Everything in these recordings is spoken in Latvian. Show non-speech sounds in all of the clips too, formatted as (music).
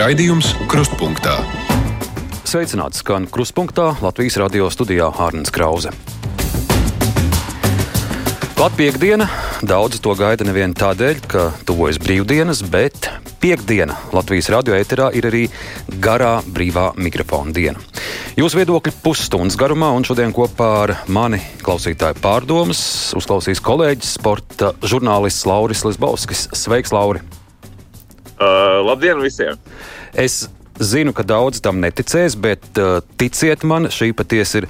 Raidījums Krustpunktā. Sveicināts skan Krustpunktā Latvijas radio studijā Hārnas Krause. Klāt piekdiena, daudzi to gaida nevien tādēļ, ka tuvojas brīvdienas, bet piekdiena Latvijas radio ēterā ir arī garā brīvā mikrofona diena. Jūsu viedokļi pusstundas garumā, un šodien kopā ar mani klausītāju pārdomas uzklausīs kolēģis, sporta žurnālists Lauris Lisbauskis. Sveiks, Lauri! Uh, labdien visiem! Es zinu, ka daudz tam neticēs, bet uh, ticiet man, šī patiesi ir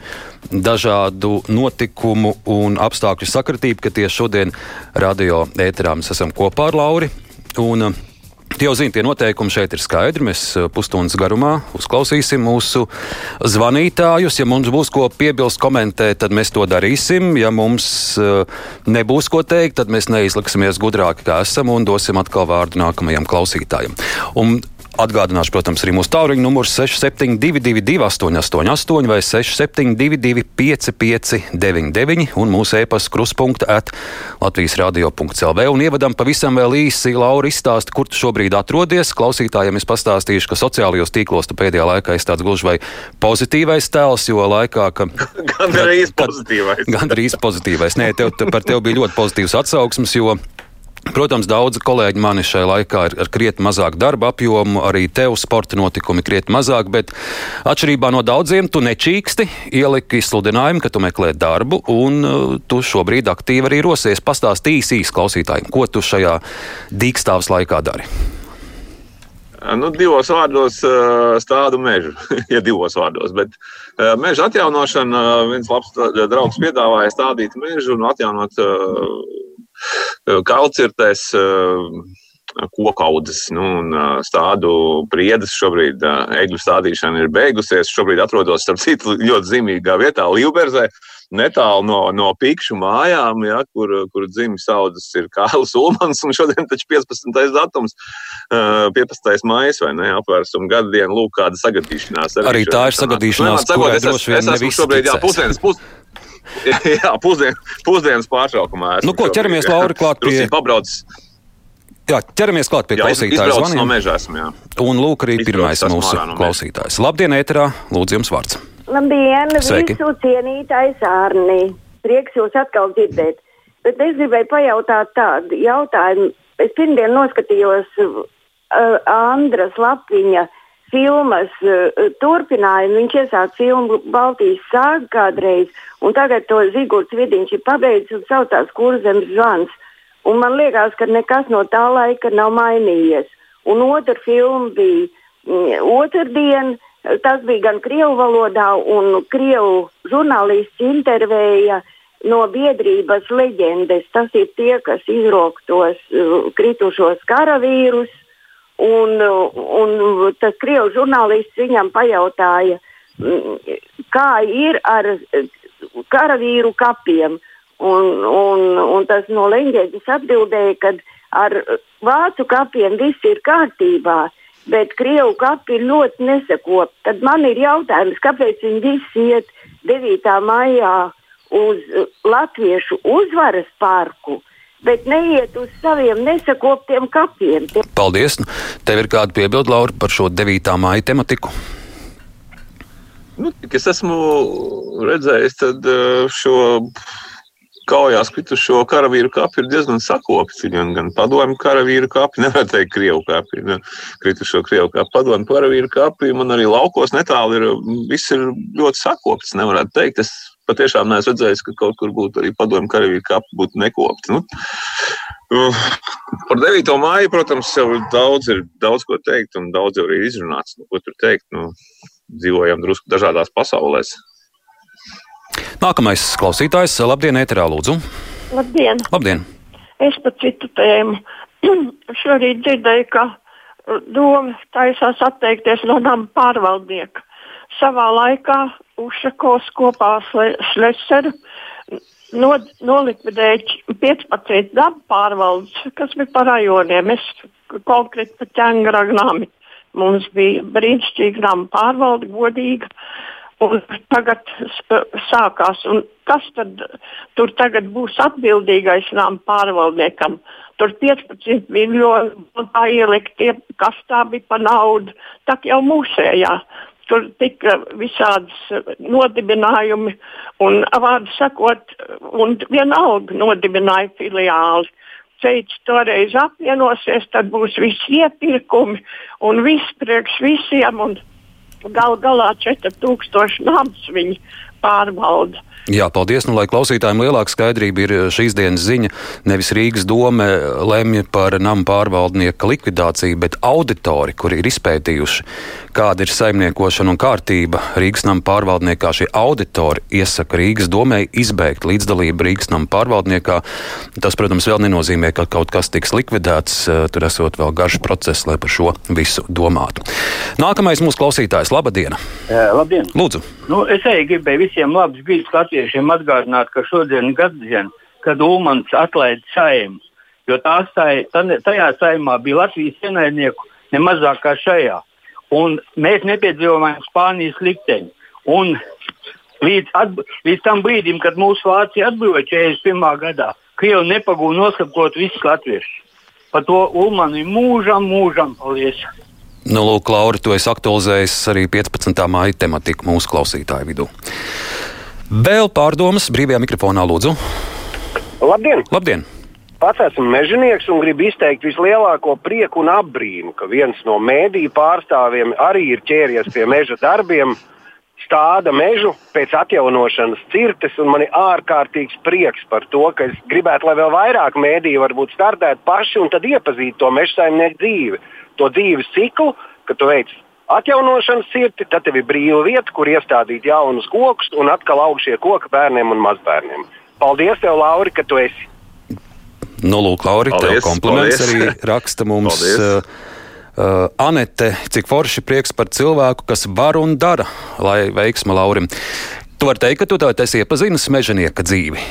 dažādu notikumu un apstākļu sakritība, ka tieši šodien radio ēterā mēs esam kopā ar Lauri. Un, uh, Jau zināt, tie noteikumi šeit ir skaidri. Mēs uh, pusstundas garumā uzklausīsim mūsu zvanītājus. Ja mums būs ko piebilst, komentēt, tad mēs to darīsim. Ja mums uh, nebūs ko teikt, tad mēs neizliksimies gudrāki, kā esam, un dosim atkal vārdu nākamajam klausītājam. Un Atgādināšu, protams, arī mūsu tālruņa numurs 6722, 888, vai 672, 559, un mūsu e-pasta kruspunkta at Latvijas radio.clv. Un ievadam pavisam vēl īsi, Laura, izstāst, kur tu šobrīd atrodies. Klausītājiem es pastāstīšu, ka sociālajos tīklos tu pēdējā laikā esi tāds gluži vai pozitīvais tēls, jo laikā, ka. Gan arī (laughs) pozitīvais. Gan arī pozitīvais. Nē, tev, te, par tevi bija ļoti pozitīvs atsauksmes, jo Protams, daudzi kolēģi mani šajā laikā ir ar krietni mazāku darba apjomu, arī tev sporta notikumi krietni mazāk, bet atšķirībā no daudziem tu nečīksti, ieliki sludinājumu, ka tu meklē darbu, un uh, tu šobrīd aktīvi arī rosies. Pastāst īsi īsi klausītājiem, ko tu šajā dīkstāvs laikā dari. Nu, divos vārdos stādu mežu, (laughs) ja divos vārdos. Bet meža atjaunošana, viens labs draugs piedāvāja stādīt mežu un atjaunot kalcirtēs koku audzes nu, un stādu priedes. Šobrīd egļu stādīšana ir beigusies. Šobrīd atrodos, starp citu, ļoti zīmīgā vietā, Līvberzē. Netālu no, no pikšu mājām, ja, kur, kur dzimis audzes ir Kārlis Ulmans, un šodien taču 15. datums, 15. maijas vai ne, apvērsuma gada diena, lūk, kāda sagadīšanās. Arī, arī tā ir sagadīšanās, kurai droši vien nevis šobrīd, jā, pusdienas, pus, (laughs) Jā, pusdien, pusdienas pārtraukumā. Nu, ko ķeramies, Laura, klāt pie. Pabraucis. Jā, ķeramies klāt pie jā, klausītāja zvaniem. No meža esmu, jā. Un lūk arī pirmais mūsu no klausītājs. Labdien, ēterā, lūdzu jums vārds. Labdien, Sveiki. visu cienītājs Ārni. Prieks jūs atkal dzirdēt. Bet es gribēju pajautāt tādu jautājumu. Es pirmdien noskatījos uh, Andras Lapiņa uh, filmas uh, turpinājumu. Viņš iesāka filmu Baltijas sāga kādreiz, un tagad to Zigorts Vidiņš ir pabeidzis un saucās Kurzemes zvans. Un man liekas, ka nekas no tā laika nav mainījies. Un otra filma bija mm, otrdien, tas bija gan krievu valodā, un krievu žurnālists intervēja no biedrības leģendes. Tas ir tie, kas izrok tos uh, kritušos karavīrus Un, un tas krievu žurnālists viņam pajautāja, mm, kā ir ar karavīru kapiem. Un, un, un tas no Leņķēdes atbildēja, ka ar vācu kapiem viss ir kārtībā, bet krievu kapi ir ļoti nesakopti. Tad man ir jautājums, kāpēc viņi visi iet 9. maijā uz Latviešu uzvaras parku? Bet neiet uz saviem nesakoptiem kapiem. Paldies! Tev ir kāda piebilda, Laura, par šo 9. māja tematiku? Nu, es esmu redzējis eh, šo kaujās kritušo karavīru kapi ir diezgan sakopts. Gan, gan padomju karavīru kapi, (laughs) nevar teikt, krievu kapi, ne, kritušo krievu kapi, padomju karavīru kapi. Man arī laukos netālu ir, viss ir ļoti sakopts. Nevarētu teikt, es patiešām neesmu redzējis, ka kaut kur būtu arī padomju karavīru kapi būtu nekopti. Nu, Par 9. māju, protams, jau daudz ir daudz ko teikt, un daudz jau ir izrunāts. Nu, ko tur teikt? Nu, dzīvojam drusku dažādās pasaulēs. Nākamais klausītājs, labdien, ēterā lūdzu. Labdien! Labdien. Es par citu tēmu. (clears throat) Šorīt dzirdēju, ka uh, doma taisās atteikties no nama pārvaldnieka. Savā laikā Ušakovs kopā ar Šlēseru no, nolikvidēja 15 dabu pārvaldes, kas bija par rajoniem. Es konkrēti par ķēngara nami. Mums bija brīnišķīga nama pārvalde, godīga. Un tagad sākās, un kas tad tur tagad būs atbildīgais nama pārvaldniekam? Tur 15 miljoni tā ielikt, tie, kas tā bija pa naudu, tā jau mūsējā. Tur tika visādas nodibinājumi, un vārdu sakot, un vienalga nodibināja filiāli. Ceļš toreiz apvienosies, tad būs visi iepirkumi un viss priekš visiem. Un, Gal galā 4000 nams viņi pārvalda. Jā, paldies. Nu, lai klausītājiem lielāka skaidrība ir šīs dienas ziņa, nevis Rīgas doma lemj par nama pārvaldnieka likvidāciju, bet auditori, kuri ir izpētījuši, kāda ir saimniekošana un kārtība Rīgas nama pārvaldniekā, šie auditori iesaka Rīgas domai izbeigt līdzdalību Rīgas nama pārvaldniekā. Tas, protams, vēl nenozīmē, ka kaut kas tiks likvidēts. Tur esot vēl garš process, lai par šo visu domātu. Nākamais mūsu klausītājs. Labdien! Labdien! Lūdzu! Nu, es arī gribēju visiem labus gribus latviešiem atgādināt, ka šodien ir gadsimts, kad Ulmans atlaida saimu. Jo tā stai, tajā saimā bija Latvijas ienaidnieku nemazāk kā šajā. Un mēs nepiedzīvojām Spānijas likteni. Un līdz, atb, līdz tam brīdim, kad mūsu Vācija atbrīvoja 41. gadā, Krievi nepagūda noskapot visus latviešus. Par to Ulmanu mūžam, mūžam paldies! Nu, lūk, Laura, tu esi aktualizējis arī 15. māja tematiku mūsu klausītāju vidū. Vēl pārdomas brīvajā mikrofonā, lūdzu. Labdien! Labdien. Pats esmu mežonieks un gribu izteikt vislielāko prieku un apbrīnu, ka viens no mēdīju pārstāvjiem arī ir ķēries pie meža darbiem, stāda mežu pēc atjaunošanas cirtes, un man ir ārkārtīgs prieks par to, ka es gribētu, lai vēl vairāk mēdīju varbūt startētu paši un tad iepazītu to meža saimnieku dzīvi to dzīves ciklu, ka tu veic atjaunošanas cirti, tad tev ir brīva vieta, kur iestādīt jaunus kokus un atkal augšie koki bērniem un mazbērniem. Paldies, tev, Lauri, ka tu esi! Nu, lūk, Lauri, paldies, tev kompliments paldies. arī (laughs) raksta mums. Uh, uh, Anete, cik forši prieks par cilvēku, kas var un dara, lai veiksma Laurim. Tu vari teikt, ka tu tā esi iepazinis mežonieka dzīvi.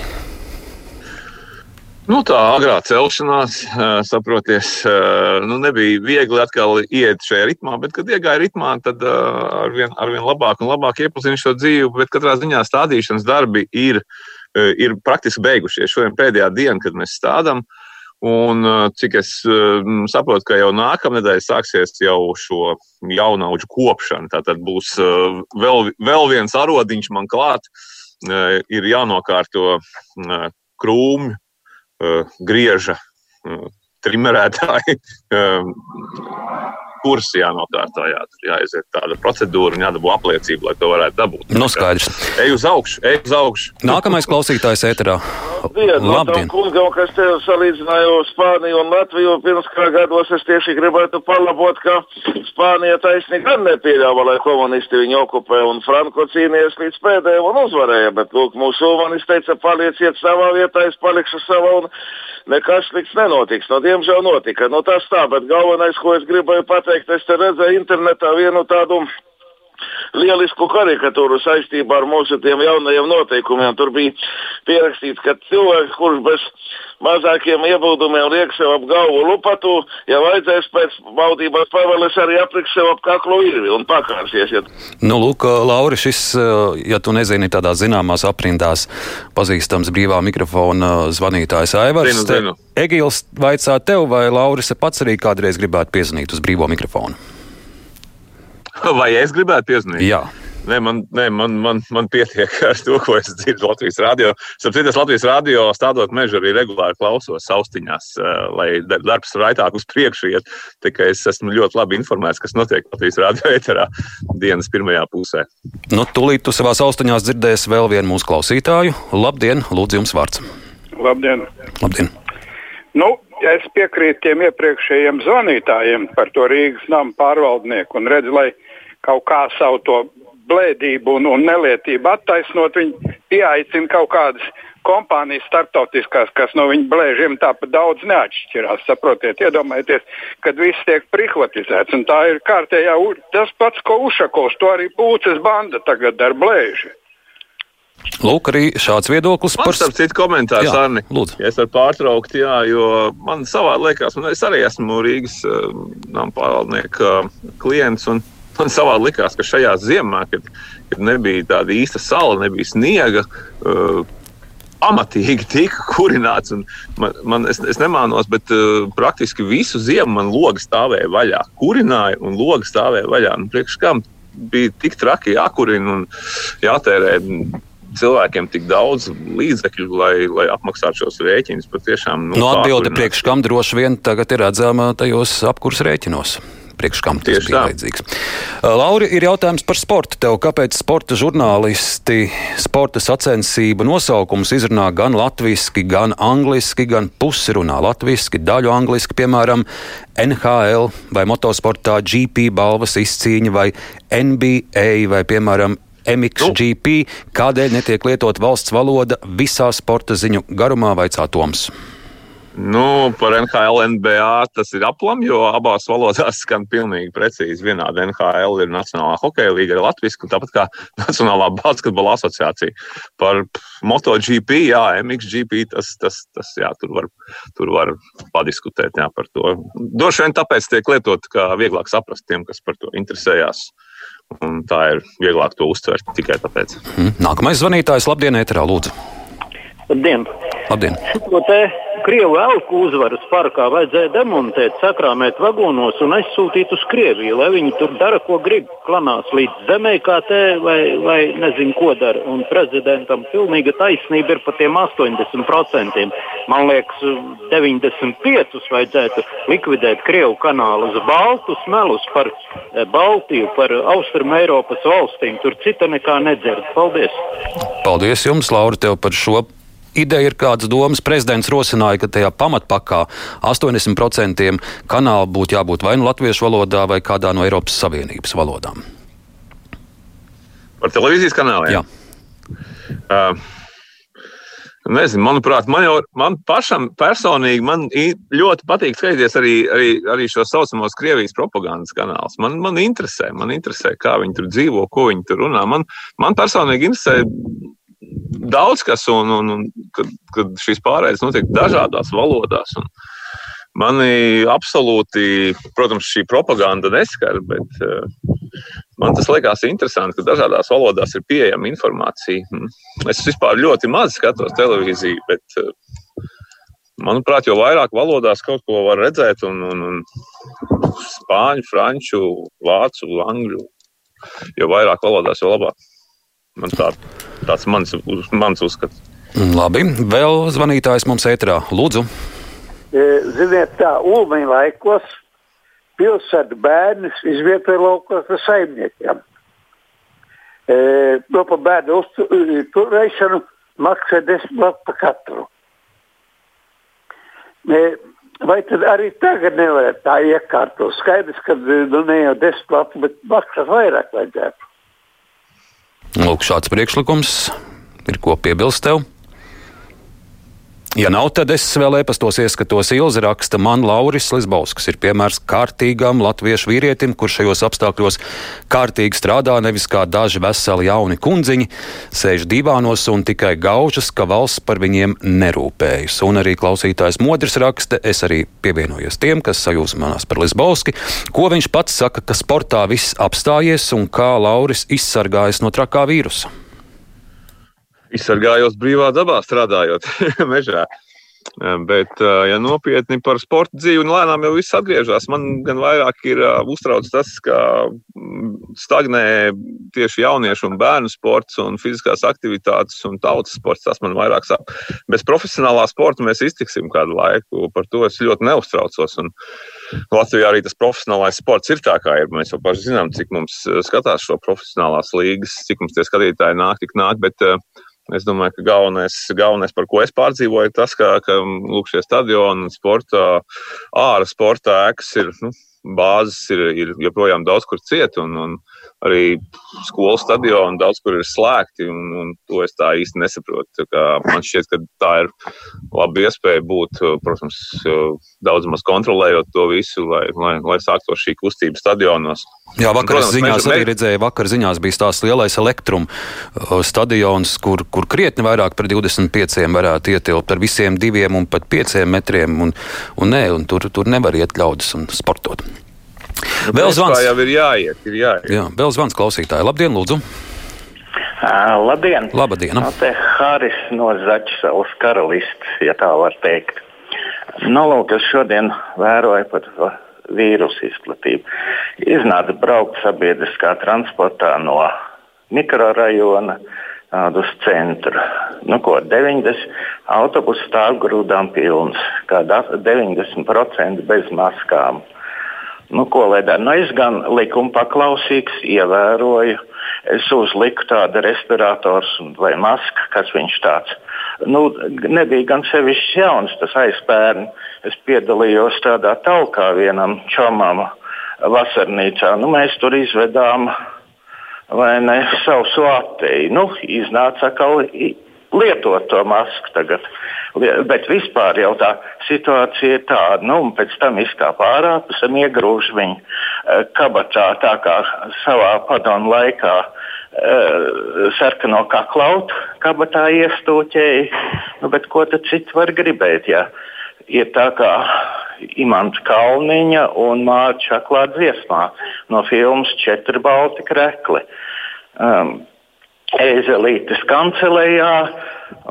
Nu, tā agrā celšanās, saproties, nu, nebija viegli atkal iet šajā ritmā, bet, kad iegāja ritmā, tad arvien, arvien labāk un labāk iepazinu šo dzīvi. Bet katrā ziņā stādīšanas darbi ir, ir praktiski beigušies. Šodien pēdējā diena, kad mēs stādām. Un cik es saprotu, ka jau nākamnedēļ sāksies jau šo jaunauģu kopšana. Tātad būs vēl, vēl viens arodiņš man klāt. Ir jānokārto krūmi grieža uh, trimerētāji. (laughs) Kursi jānokārto, jā, jāiziet tāda procedūra un jādabū apliecība, lai to varētu dabūt. Nu, skaidrs. Ej uz augšu, ej uz augšu. Nākamais klausītājs ēterā. Labdien! Labdien. Kungam, kas te salīdzināja Spāniju un Latviju, pirms kā gados es tieši gribētu palabot, ka Spānija taisnīgi gan nepieļāva, lai komunisti viņu okupē un Franko cīnījās līdz pēdējiem un uzvarēja, bet, lūk, mūsu umanis teica, palieciet savā vietā, es palikšu savā un nekas slikts nenotiks. No, diemžēl notika. Nu, tas tā, bet galvenais, ko es gribēju pateikt, es te redzēju internetā vienu tādu lielisku karikatūru saistībā ar mūsu tiem jaunajiem noteikumiem. Tur bija pierakstīts, ka cilvēks, kurš bez mazākiem iebildumiem liek sev ap galvu lupatu, ja vajadzēs pēc valdības pavēles arī apriks sev ap kaklu virvi un pakārsies. Ja... Nu, lūk, Lauri, šis, ja tu nezini, tādā zināmās aprindās pazīstams brīvā mikrofona zvanītājs Aivars. Zinu, zinu. Egils vaicā tev, vai Lauris pats arī kādreiz gribētu piezvanīt uz brīvo mikrofonu? (laughs) Vai es gribētu piezvanīt? Jā. Nē, man, nē, man, man, man pietiek (laughs) ar to, ko es dzirdu Latvijas rādio. Sapratu, Latvijas rādio stādot mežu arī regulāri klausos austiņās, eh, lai darbs raitāk uz priekšu iet. Tikai es esmu ļoti labi informēts, kas notiek Latvijas (laughs) rādio eterā dienas pirmajā pusē. Nu, tūlīt tu savās austiņās dzirdēsi vēl vienu mūsu klausītāju. Labdien, lūdzu jums vārds. Labdien! Labdien. Nu, es piekrītu tiem iepriekšējiem zvanītājiem par to Rīgas nama pārvaldnieku un redzu, lai kaut kā savu to blēdību un, un nelietību attaisnot, viņi pieaicina kaut kādas kompānijas starptautiskās, kas no viņu blēžiem tāpat daudz neatšķirās. Saprotiet, iedomājieties, kad viss tiek privatizēts. Tā ir kārtējā, tas pats, ko Ušakovs, to arī Pūces banda tagad ar blēži. Lūk, arī šāds viedoklis man par starp citu komentāru, Arni. Lūdzu. Ja es varu pārtraukt, jā, jo man savā liekas, man es arī esmu Rīgas uh, pārvaldnieka uh, klients. Man savā likās, ka šajā ziemā, kad, kad nebija tāda īsta sala, nebija sniega. Uh, Amatīgi tika kurināts. Man, man, es, es nemānos, bet uh, praktiski visu ziemu man logs stāvēja vaļā. Kurināja un logs stāvēja vaļā. Nu, priekš kam bija tik traki jākurina un jātērē cilvēkiem tik daudz līdzekļu, lai, lai apmaksātu šos rēķinus. Patiešām, nu, no nu, atbildi priekš kam droši vien tagad ir redzama tajos apkurs rēķinos priekš kam tas Tieši bija vajadzīgs. Lauri, ir jautājums par sportu. Tev, kāpēc sporta žurnālisti sporta sacensību nosaukums izrunā gan latviešu, gan angliski, gan pusi runā latviešu, daļu angliski, piemēram, NHL vai motosportā GP balvas izcīņa vai NBA vai, piemēram, MXGP, kādēļ netiek lietot valsts valoda visā sporta ziņu garumā, vaicā Toms. Nu, par NHL, NBA tas ir aplam, jo abās valodās skan pilnīgi precīzi. Vienādi NHL ir Nacionālā hokeja līnija, ir Latvijas, tāpat kā (laughs) Nacionālā basketbola asociācija. Par MotoGP, jā, MXGP, tas, tas, tas jā, tur, var, tur var padiskutēt jā, par to. Droši vien tāpēc tiek lietot, kā vieglāk saprast tiem, kas par to interesējās. Un tā ir vieglāk to uztvert tikai tāpēc. Mhm. Nākamais zvanītājs, labdien, ēterā, lūdzu. Labdien! Labdien. Šo te Krievu elku uzvaras parkā vajadzēja demontēt, sakrāmēt vagonos un aizsūtīt uz Krieviju, lai viņi tur dara, ko grib. Klanās līdz zemē, kā te, vai, vai nezinu, ko dara. Un prezidentam pilnīga taisnība ir par tiem 80%. Man liekas, 95% vajadzētu likvidēt Krievu kanālus, Baltus melus par eh, Baltiju, par Austrum Eiropas valstīm. Tur cita nekā nedzird. Paldies! Paldies jums, Laura, tev par šo ideja ir kādas domas. Prezidents rosināja, ka tajā pamatpakā 80% kanālu būtu jābūt vai nu latviešu valodā, vai kādā no Eiropas Savienības valodām. Par televīzijas kanāliem? Jā. Uh, Nezinu, manuprāt, man jau man pašam personīgi man ļoti patīk skatīties arī, arī, arī šo saucamos Krievijas propagandas kanālus. Man, man, interesē, man interesē, kā viņi tur dzīvo, ko viņi tur runā. Man, man personīgi interesē daudz kas, un, un, un kad, kad šīs pārējas notiek dažādās valodās. Mani absolūti, protams, šī propaganda neskar, bet uh, man tas liekas interesanti, ka dažādās valodās ir pieejama informācija. Hm. Es vispār ļoti maz skatos televīziju, bet, uh, manuprāt, jo vairāk valodās kaut ko var redzēt, un, un, un spāņu, franču, vācu, angļu, jo vairāk valodās, jo labāk. Man tā, tāds mans, mans uzskats. Labi, vēl zvanītājs mums ētrā. Lūdzu. E, ziniet, tā Ulmaņa laikos pilsētu bērnus izvietoja laukos ar saimniekiem. E, no pa bērnu uzturēšanu maksā desmit lati par katru. E, vai tad arī tagad nevarētu tā iekārtot? Skaidrs, ka nu, ne jau desmit lati, bet maksāt vairāk vajadzētu. Lūk, šāds priekšlikums ir ko piebilst tev. Ja nav, tad es vēl e-pastos ieskatos Ilzi raksta, man Lauris Lisbauskas ir piemērs kārtīgam latviešu vīrietim, kurš šajos apstākļos kārtīgi strādā, nevis kā daži veseli jauni kundziņi, sēž divānos un tikai gaužas, ka valsts par viņiem nerūpējas. Un arī klausītājs Modris raksta, es arī pievienojos tiem, kas sajūsmanās par Lisbauski, ko viņš pats saka, ka sportā viss apstājies un kā Lauris izsargājas no trakā vīrusa izsargājos brīvā dabā, strādājot (laughs) mežā. Bet, ja nopietni par sporta dzīvi, un lēnām jau viss atgriežas, man gan vairāk ir uztrauc tas, ka mm, stagnē tieši jauniešu un bērnu sports un fiziskās aktivitātes un tautas sports. Tas man vairāk sāp. Bez profesionālā sporta mēs iztiksim kādu laiku. Par to es ļoti neuztraucos. Un Latvijā arī tas profesionālais sports ir tā, kā ir. Mēs jau paši zinām, cik mums skatās šo profesionālās līgas, cik mums tie skatītāji nāk, tik nāk. Bet, uh, Es domāju, ka galvenais, galvenais, par ko es pārdzīvoju, ir tas, ka, ka lūk, šie stadioni, sporta, ārā sporta ēkas ir. Nu, bāzes ir, ir joprojām daudz kur cieta, un, un arī skolu stadioni daudz kur ir slēgti. Un, un to es tā īsti nesaprotu. Man šķiet, ka tā ir laba iespēja būt, protams, daudz maz kontrolējot to visu, lai, lai, lai sāktu šī kustība stadionos. Jā, vakar Protams, ziņās mēs, arī redzēju, vakar ziņās bija tās lielais elektrum stadions, kur, kur krietni vairāk par 25 varētu ietilpt ar visiem diviem un pat pieciem metriem, un, un, nē, un tur, tur nevar iet ļaudis un sportot. Nu, vēl zvans. jau ir jāiet, ir jāiet. Jā, vēl zvans klausītāji. Labdien, lūdzu! Uh, labdien! Labdien! No te Haris no Zaķisavas karalistes, ja tā var teikt. Nu, lūk, es šodien vēroju par vīrusu izplatību. Iznāca braukt sabiedriskā transportā no mikrorajona uz centru. Nu, ko, 90 autobusu stāv grūdām pilns, kā 90% bez maskām. Nu, ko lai dara? Nu, es gan likuma paklausīgs, ievēroju. Es uzliku tādu respiratoru vai masku, kas viņš tāds. Nu, nebija gan sevišķi jauns tas aizpērni. Es piedalījos tādā talkā vienam čomam vasarnīcā. Nu, mēs tur izvedām vai ne savu atteju. Nu, iznāca atkal lietot to masku tagad. Bet vispār jau tā situācija ir tāda, nu, un pēc tam izkāpa ārā, pēc tam iegrūž viņu uh, kabatā, tā kā savā padomu laikā uh, sarkano kaklautu kabatā iestūķēja. Nu, bet ko tad citu var gribēt? Ja? Ir tā kā Imants Kalniņa un Mārķa Čaklā dziesmā no filmas Četri balti krekli. Um, Ezelītes kancelējā,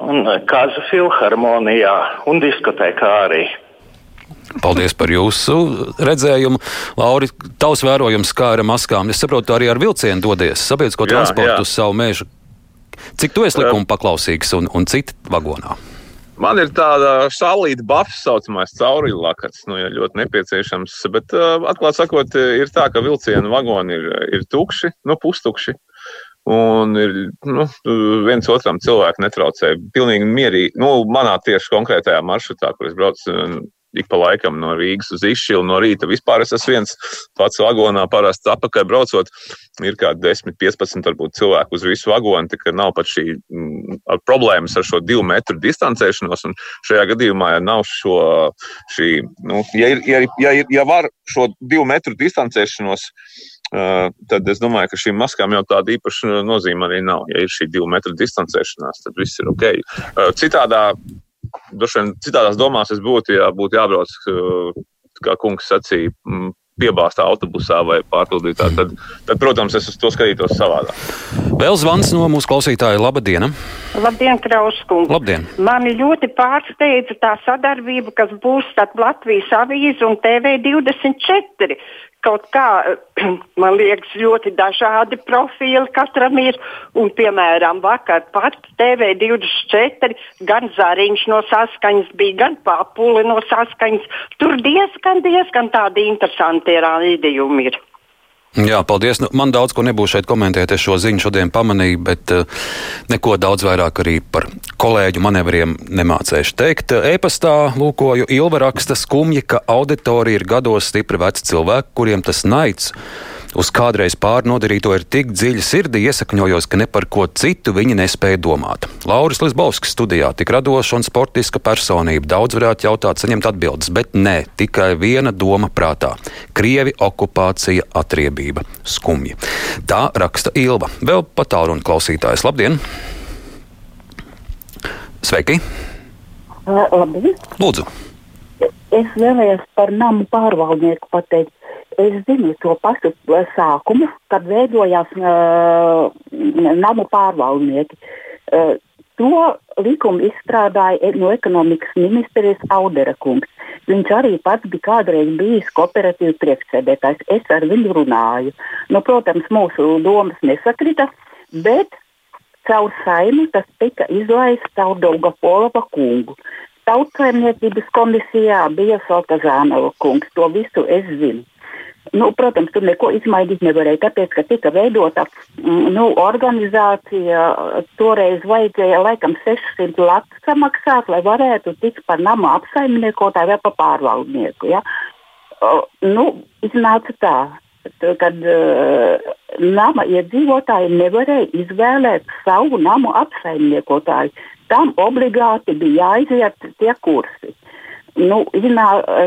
un Kaza filharmonijā un diskotēkā arī. Paldies par jūsu redzējumu. Lauri, tavs vērojums kā ar maskām. Es saprotu, arī ar vilcienu dodies sabiedrisko transportu uz savu mežu. Cik tu esi likuma paklausīgs un, un citi vagonā? Man ir tāda šālīta buffs, saucamais caurīļu lakats, nu, ja ļoti nepieciešams. Bet, uh, atklāt sakot, ir tā, ka vilcienu vagoni ir, ir tukši, nu, pustukši. Un ir nu, viens otram cilvēku netraucē. Pilnīgi mierīgi. Nu, manā tieši konkrētajā maršrutā, kur es braucu ik pa laikam no Rīgas uz Izšilu, no rīta vispār es esmu viens pats vagonā, parasti apakaļ braucot. Ir kā 10, 15 varbūt, cilvēku uz visu vagonu, tā nav pat šī m, ar problēmas ar šo divu metru distancēšanos. Un šajā gadījumā, ja nav šo, šī, nu, ja, ir, ja, ja, ja var šo divu metru distancēšanos tad es domāju, ka šīm maskām jau tāda īpaša nozīme arī nav. Ja ir šī divu metru distancēšanās, tad viss ir ok. Uh, citādā, vien, citādās domās es būtu, ja būtu jābrauc, uh, kā kungs sacīja, piebāztā autobusā vai pārpildītā, tad, tad, protams, es uz to skatītos savādāk. Vēl zvans no mūsu klausītāja. Labdien! Labdien, Krauskungs! Labdien! Mani ļoti pārsteidza tā sadarbība, kas būs starp Latvijas avīzi un TV24 kaut kā, (clears throat) man liekas, ļoti dažādi profili katram ir. Un, piemēram, vakar pat TV24 gan Zariņš no saskaņas bija, gan Papuli no saskaņas. Tur diezgan, diezgan tādi interesanti rādījumi ir. Jā, paldies. Nu, man daudz ko nebūs šeit komentēt. Es šo ziņu šodien pamanīju, bet uh, neko daudz vairāk arī par kolēģu manevriem nemācēšu teikt. E-pastā lūkoju Ilva raksta skumji, ka auditorija ir gados stipri veci cilvēki, kuriem tas naids uz kādreiz pārnodarīto ir tik dziļi sirdī iesakņojos, ka ne par ko citu viņi nespēja domāt. Lauris Lisbovskis studijā tik radoša un sportiska personība. Daudz varētu jautāt, saņemt atbildes, bet nē, tikai viena doma prātā - Krievi okupācija, atriebība, skumji. Tā raksta Ilva. Vēl patālruni klausītājs. Labdien! Sveiki! Labdien! Lūdzu! Es vēlējos par namu pārvaldnieku pateikt es zinu to pašu sākumu, kad veidojās uh, namu pārvaldnieki. Uh, to likumu izstrādāja no ekonomikas ministrijas Audera kungs. Viņš arī pats bija kādreiz bijis kooperatīvs priekšsēdētājs. Es ar viņu runāju. Nu, protams, mūsu domas nesakrita, bet caur saimi tas tika izlaists caur Dauga Polava kungu. Tautsājumniecības komisijā bija Saltazānova kungs. To visu es zinu. Nu, protams, tur neko izmainīt nevarēja, tāpēc, ka tika veidota mm, nu, organizācija. Toreiz vajadzēja laikam 600 latu samaksāt, lai varētu tikt par nama apsaimniekotāju vai par pārvaldnieku. Ja? Nu, iznāca tā, kad uh, nama iedzīvotāji nevarēja izvēlēt savu namu apsaimniekotāju. Tam obligāti bija jāiziet tie kursi. Nu, zinā,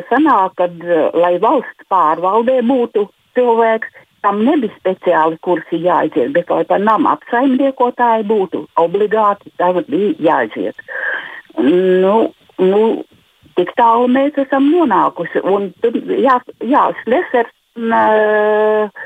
sanāk, kad, lai valsts pārvaldē būtu cilvēks, tam nebija speciāli kursi jāiziet, bet lai par nama apsaimniekotāju būtu obligāti, tagad bija jāiziet. Nu, nu, tik tālu mēs esam nonākuši. Un, jā, jā Slesers uh,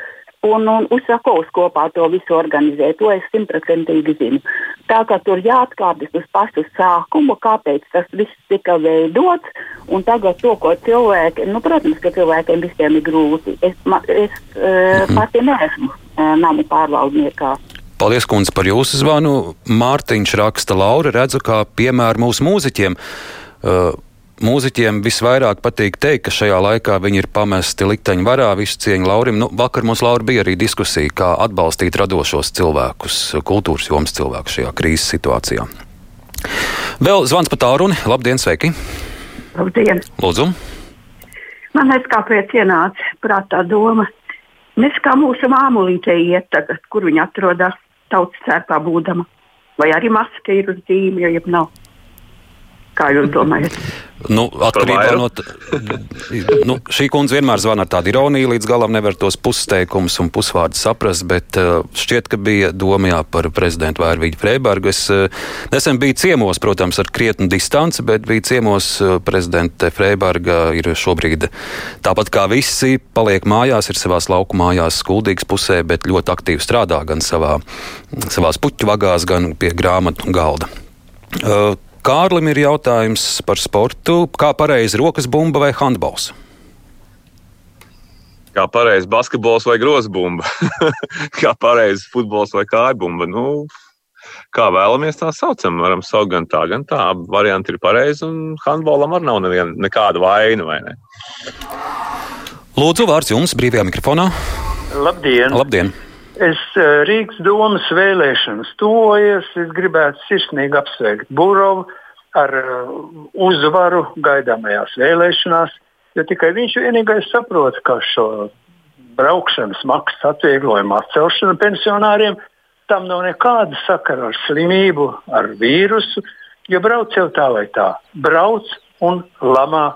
un, un Usakovs kopā to visu organizē. To es simtprocentīgi zinu. Tā kā tur jāatkāpjas uz pašu sākumu, kāpēc tas viss tika veidots, un tagad to, ko cilvēki, nu, protams, ka cilvēkiem visiem ir grūti. Es, ma, es uh, pati neesmu uh, namu pārvaldniekā. Paldies, kundze, par jūsu zvanu. Mārtiņš raksta, Laura, redzu, kā piemēru mūsu mūziķiem. Uh, mūziķiem visvairāk patīk teikt, ka šajā laikā viņi ir pamesti likteņu varā, visu cieņu Laurim. Nu, vakar mums Laura bija arī diskusija, kā atbalstīt radošos cilvēkus, kultūras jomas cilvēkus šajā krīzes situācijā. Vēl zvans pa tālruni. Labdien, sveiki! Labdien! Lūdzu! Man liekas, kāpēc ienāca prātā doma. Mēs kā mūsu māmulīte iet tagad, kur viņa atrodas tautas cērpā būdama. Vai arī maska ir uz zīmju, ja nav. Kā jūs domājat? Nu, atkarībā no tā, nu, šī kundze vienmēr zvana ar tādu ironiju, līdz galam nevar tos pusteikumus un pusvārdus saprast, bet uh, šķiet, ka bija doma jā, par prezidentu Vērvīģu Freibergu. Es uh, nesen biju ciemos, protams, ar krietnu distanci, bet biju ciemos uh, prezidente Freiberga ir šobrīd tāpat kā visi, paliek mājās, ir savās lauku mājās skuldīgas pusē, bet ļoti aktīvi strādā gan savā, savās puķu vagās, gan pie grāmatu galda. Kārlim ir jautājums par sportu. Kā pareizi rokas bumba vai handbols? Kā pareizi basketbols vai grozbumba? (laughs) kā pareizi futbols vai kājbumba? Nu, kā vēlamies tā saucam. Varam saukt gan tā, gan tā. Abi varianti ir pareizi, un handbolam arī nav nevien, nekāda vaina. Vai ne? Lūdzu, vārds jums brīvajā mikrofonā. Labdien! Labdien. Es eh, Rīgas domas vēlēšanas tuvojas. Es gribētu sirsnīgi apsveikt Burovu ar eh, uzvaru gaidāmajās vēlēšanās, jo tikai viņš vienīgais saprot, ka šo braukšanas maksas atvieglojumu atcelšanu pensionāriem tam nav nekāda sakara ar slimību, ar vīrusu, jo brauc jau tā vai tā. Brauc un lamā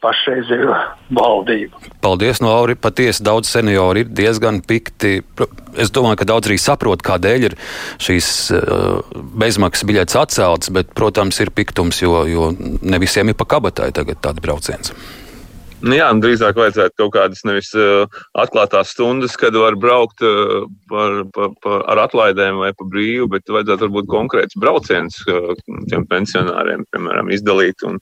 pašreizējo valdību. Paldies, no Auri. Patiesi daudz senioru ir diezgan pikti. Es domāju, ka daudz arī saprot, kādēļ ir šīs uh, bezmaksas biļetes atceltas, bet, protams, ir piktums, jo, jo ne visiem ir pa kabatai tagad tāds brauciens. Nu jā, drīzāk vajadzētu kaut kādas nevis uh, atklātās stundas, kad var braukt uh, par, par, par, ar atlaidēm vai pa brīvu, bet vajadzētu varbūt konkrēts brauciens uh, tiem pensionāriem, piemēram, izdalīt un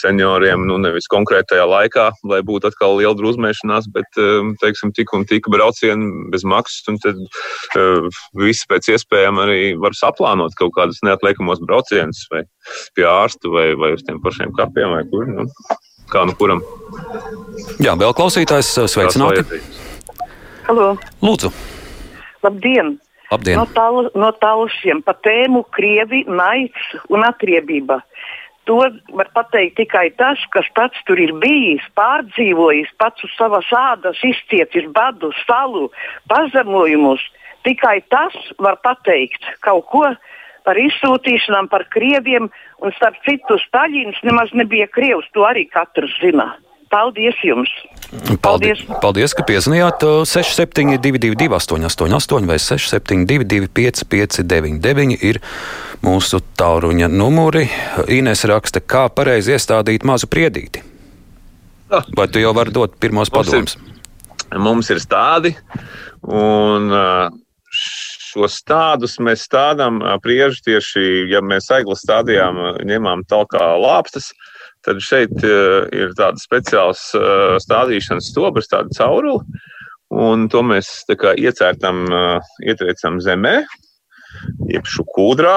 senioriem, nu nevis konkrētajā laikā, lai būtu atkal liela druzmēšanās, bet, uh, teiksim, tik un tik braucieni bez maksas, un tad uh, visi pēc iespējām arī var saplānot kaut kādus neatliekamos braucienus vai pie ārsta vai, vai uz tiem pašiem kapiem vai kur. Nu kā nu kuram. Jā, vēl klausītājs sveicināti. Halo. Lūdzu. Labdien! Labdien. No, tal, no talšiem pa tēmu Krievi, naids un atriebība. To var pateikt tikai tas, kas pats tur ir bijis, pārdzīvojis, pats uz savas ādas izcietis badu, salu, pazemojumus. Tikai tas var pateikt kaut ko par izsūtīšanām, par krieviem. Un starp citu, Staļins nemaz nebija krievs, to arī katrs zina. Paldies jums! Paldies, paldies ka piezvanījāt 6722, 888, vai 672, 559, ir mūsu tāluņa numuri. Ines raksta, kā pareizi iestādīt mazu priedīti. Ah. Vai tu jau vari dot pirmos padomus? Mums ir stādi, un uh, šos stādus mēs stādām prieži tieši, ja mēs aiglas stādījām, ņemām talkā lāpstas, tad šeit ir tāda speciāls stādīšanas stobrs, tāda caurula, un to mēs tā kā iecērtam, ietriecam zemē, iepšu kūdrā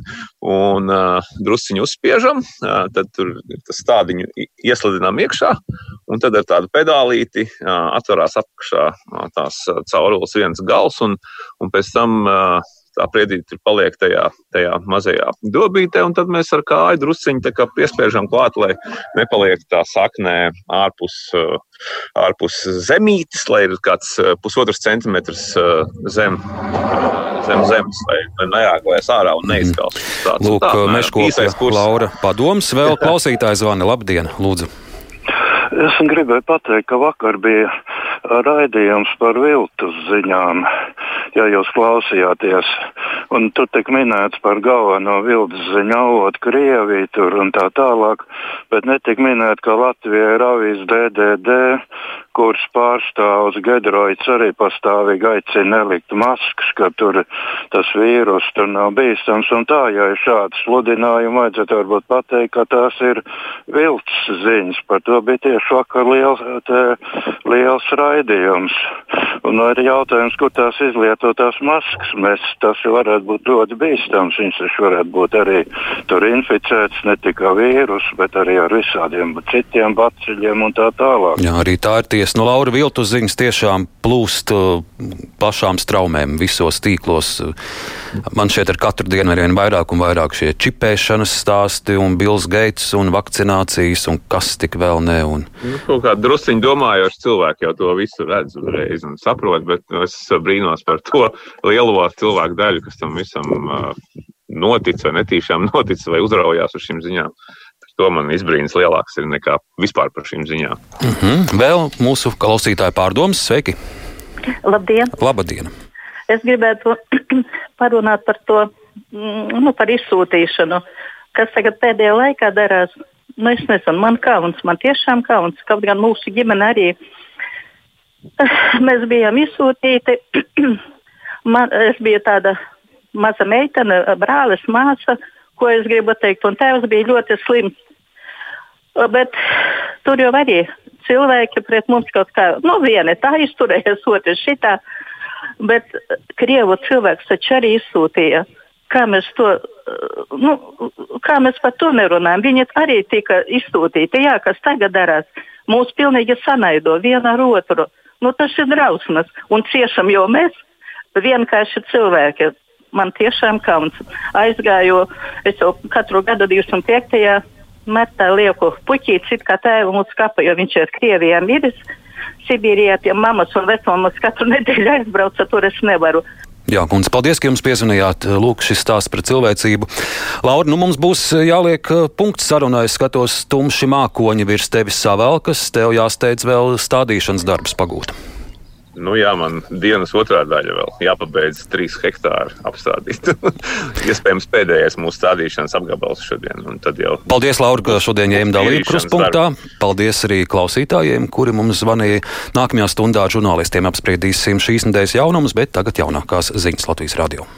(laughs) un uh, drusciņu uzspiežam. Uh, tad tur tas tādiņu ieslidinām iekšā, un tad ar tādu pedālīti atverās apakšā tās caurules viens gals, un, un pēc tam tā priedīte paliek tajā, tajā mazajā dobītē, un tad mēs ar kāju drusciņu piespiežam klāt, lai nepaliek tā saknē ārpus, ārpus zemītes, lai ir kāds pusotrs centimetrs zem, zem zemes, lai, lai neāgojas ārā un neizkals. Tāds, Lūk, Meškopja Laura padoms, vēl (laughs) klausītājs zvana. Labdien, lūdzu! Es gribēju pateikt, ka vakar bija raidījums par viltus ziņām. Ja jūs klausījāties, Un tur tik minēts par galveno vilnas ziņu avotu Krieviju tur un tā tālāk, bet netika minēt, ka Latvija ir avīs DDD, kuras pārstāvs Gedroits arī pastāvīgi aicina nelikt maskas, ka tur tas vīrus tur nav bīstams. Un tā, ja ir šāds sludinājumi, vajadzētu varbūt pateikt, ka tās ir vilts ziņas. Par to bija tieši vakar liels, liels raidījums. Un ir jautājums, kur tās izlietotās maskas mēs, tas varētu būt ļoti bīstams. Viņas taču varētu būt arī tur inficēts ne tikai vīrusu, bet arī ar visādiem citiem bacilliem un tā tālāk. Jā, arī tā ir tiesa. Nu, Laura Viltu ziņas tiešām plūst uh, plašām straumēm visos tīklos. Man šeit ar katru dienu ar vien vairāk un vairāk šie čipēšanas stāsti un Bills Gates un vakcinācijas un kas tik vēl ne. Un... Nu, kaut kā drusciņi domājoši cilvēki jau to visu redz uzreiz un saprot, bet nu, es brīnos par to lielo cilvēku daļu, kas tam visam notic vai netīšām notic vai uzraujās uz šīm ziņām. To man izbrīns lielāks ir nekā vispār par šīm ziņām. Mm -hmm. Vēl mūsu klausītāji pārdomas, sveiki! Labdien! Labdien! Es gribētu (clears throat) parunāt par to, mm, nu, par izsūtīšanu, kas tagad pēdējā laikā darās. Nu, es nezinu, man kauns, man tiešām kauns, kaut gan mūsu ģimene arī. (sighs) Mēs bijām izsūtīti. (clears throat) man, es biju tāda maza meitene, brālis, māsa, ko es gribu teikt, un tēvs bija ļoti slims. Bet tur jau arī cilvēki pret mums kaut kā, nu, viena tā izturējās, otra šitā. Bet krievu cilvēks taču arī izsūtīja. Kā mēs, to, nu, kā mēs par to nerunājam? Viņi arī tika izsūtīti. Jā, kas tagad darās? Mūs pilnīgi sanaido vienu ar otru. Nu, tas ir drausmas. Un ciešam jau mēs, vienkārši cilvēki. Man tiešām kauns. Aizgāju, es jau katru gadu 25 metā lieku puķīti, it kā tēvu mūsu skapa, jo viņš ir Krievijā miris. Sibīrijā pie mammas un vecmāmas katru nedēļu aizbrauca, tur es nevaru. Jā, kundze, paldies, ka jums piezvanījāt. Lūk, šis stāsts par cilvēcību. Laura, nu mums būs jāliek uh, punkts sarunai. Es skatos, tumši mākoņi virs tevis savēlkas, tev jāsteidz vēl stādīšanas darbs pagūt. Nu, jā, man dienas otrā daļa vēl jāpabeidz trīs hektāri apstādīt. (laughs) Iespējams, pēdējais mūsu stādīšanas apgabals šodien. Jau... Paldies, Laura, ka šodien ņēma dalību kruspunktā. Paldies arī klausītājiem, kuri mums zvanīja. Nākamajā stundā žurnālistiem apspriedīsim šīs nedēļas jaunumus, bet tagad jaunākās ziņas Latvijas radio.